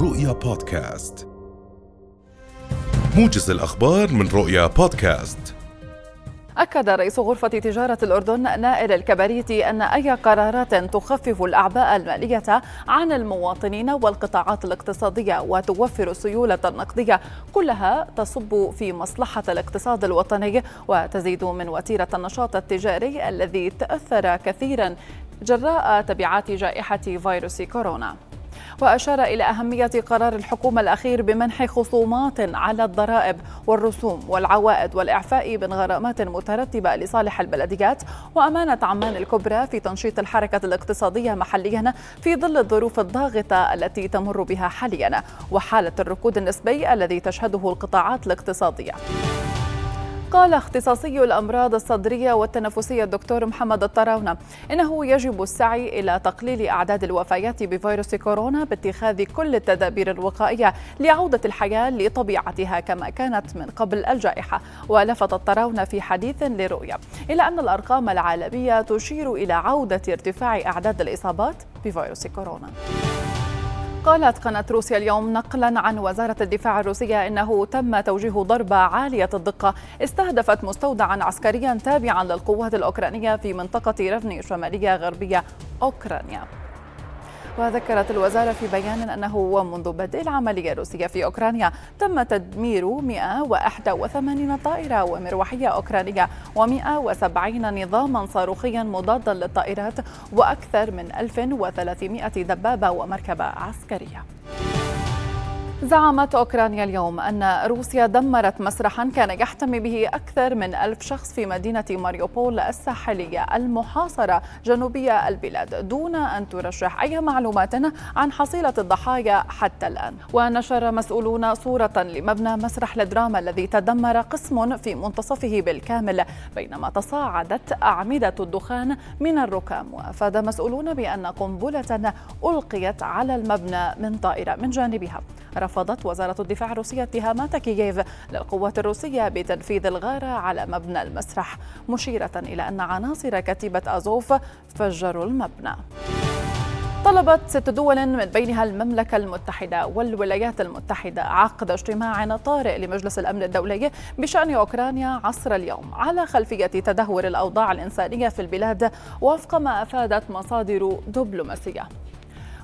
رؤيا بودكاست. موجز الأخبار من رؤيا بودكاست. أكد رئيس غرفة تجارة الأردن نائر الكبريتي أن أي قرارات تخفف الأعباء المالية عن المواطنين والقطاعات الاقتصادية وتوفر السيولة النقدية كلها تصب في مصلحة الاقتصاد الوطني وتزيد من وتيرة النشاط التجاري الذي تأثر كثيرا جراء تبعات جائحة فيروس كورونا. وأشار إلى أهمية قرار الحكومة الأخير بمنح خصومات على الضرائب والرسوم والعوائد والإعفاء من غرامات مترتبة لصالح البلديات وأمانة عمان الكبرى في تنشيط الحركة الاقتصادية محليا في ظل الظروف الضاغطة التي تمر بها حاليا وحالة الركود النسبي الذي تشهده القطاعات الاقتصادية. قال اختصاصي الأمراض الصدرية والتنفسية الدكتور محمد الطراونة إنه يجب السعي إلى تقليل أعداد الوفيات بفيروس كورونا باتخاذ كل التدابير الوقائية لعودة الحياة لطبيعتها كما كانت من قبل الجائحة. ولفت الطراونة في حديث لرؤيا إلى أن الأرقام العالمية تشير إلى عودة ارتفاع أعداد الإصابات بفيروس كورونا. قالت قناة روسيا اليوم نقلا عن وزارة الدفاع الروسية إنه تم توجيه ضربة عالية الدقة. استهدفت مستودعا عسكريا تابعا للقوات الأوكرانية في منطقة رفني شمالية غربية أوكرانيا. وذكرت الوزارة في بيان أنه منذ بدء العملية الروسية في أوكرانيا تم تدمير 181 طائرة ومروحية أوكرانية و170 نظاما صاروخيا مضادا للطائرات وأكثر من 1300 دبابة ومركبة عسكرية. زعمت أوكرانيا اليوم أن روسيا دمرت مسرحا كان يحتمي به أكثر من ألف شخص في مدينة ماريوبول الساحلية المحاصرة جنوبية البلاد. دون أن ترشح أي معلومات عن حصيلة الضحايا حتى الآن. ونشر مسؤولون صورة لمبنى مسرح الدراما الذي تدمر قسم في منتصفه بالكامل بينما تصاعدت أعمدة الدخان من الركام. وأفاد مسؤولون بأن قنبلة ألقيت على المبنى من طائرة من جانبها. رفضت وزارة الدفاع الروسية اتهامات كييف للقوات الروسية بتنفيذ الغارة على مبنى المسرح مشيرة إلى أن عناصر كتيبة أزوف فجروا المبنى. طلبت ست دول من بينها المملكة المتحدة والولايات المتحدة عقد اجتماع طارئ لمجلس الأمن الدولي بشأن أوكرانيا عصر اليوم على خلفية تدهور الأوضاع الإنسانية في البلاد وفق ما أفادت مصادر دبلوماسية.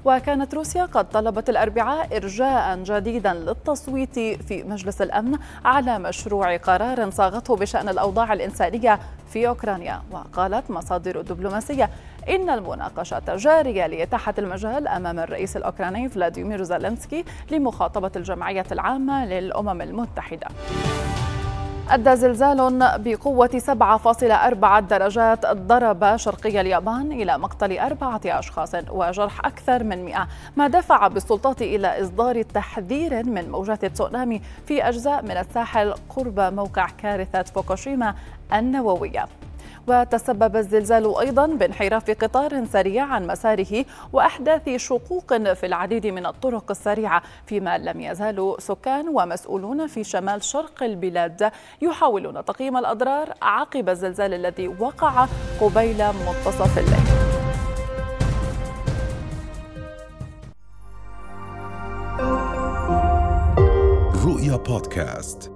وكانت روسيا قد طلبت الأربعاء إرجاء جديدا للتصويت في مجلس الأمن على مشروع قرار صاغته بشأن الأوضاع الإنسانية في أوكرانيا. وقالت مصادر دبلوماسية إن المناقشات جارية لإتاحة المجال أمام الرئيس الأوكراني فلاديمير زيلينسكي لمخاطبة الجمعية العامة للأمم المتحدة. أدى زلزال بقوة 7.4 درجات ضرب شرقي اليابان إلى مقتل أربعة أشخاص وجرح أكثر من 100 ما دفع بالسلطات إلى إصدار تحذير من موجات تسونامي في أجزاء من الساحل قرب موقع كارثة فوكوشيما النووية. وتسبب الزلزال أيضا بانحراف قطار سريع عن مساره وأحداث شقوق في العديد من الطرق السريعة فيما لم يزال سكان ومسؤولون في شمال شرق البلاد يحاولون تقييم الأضرار عقب الزلزال الذي وقع قبيل منتصف الليل. رؤيا بودكاست.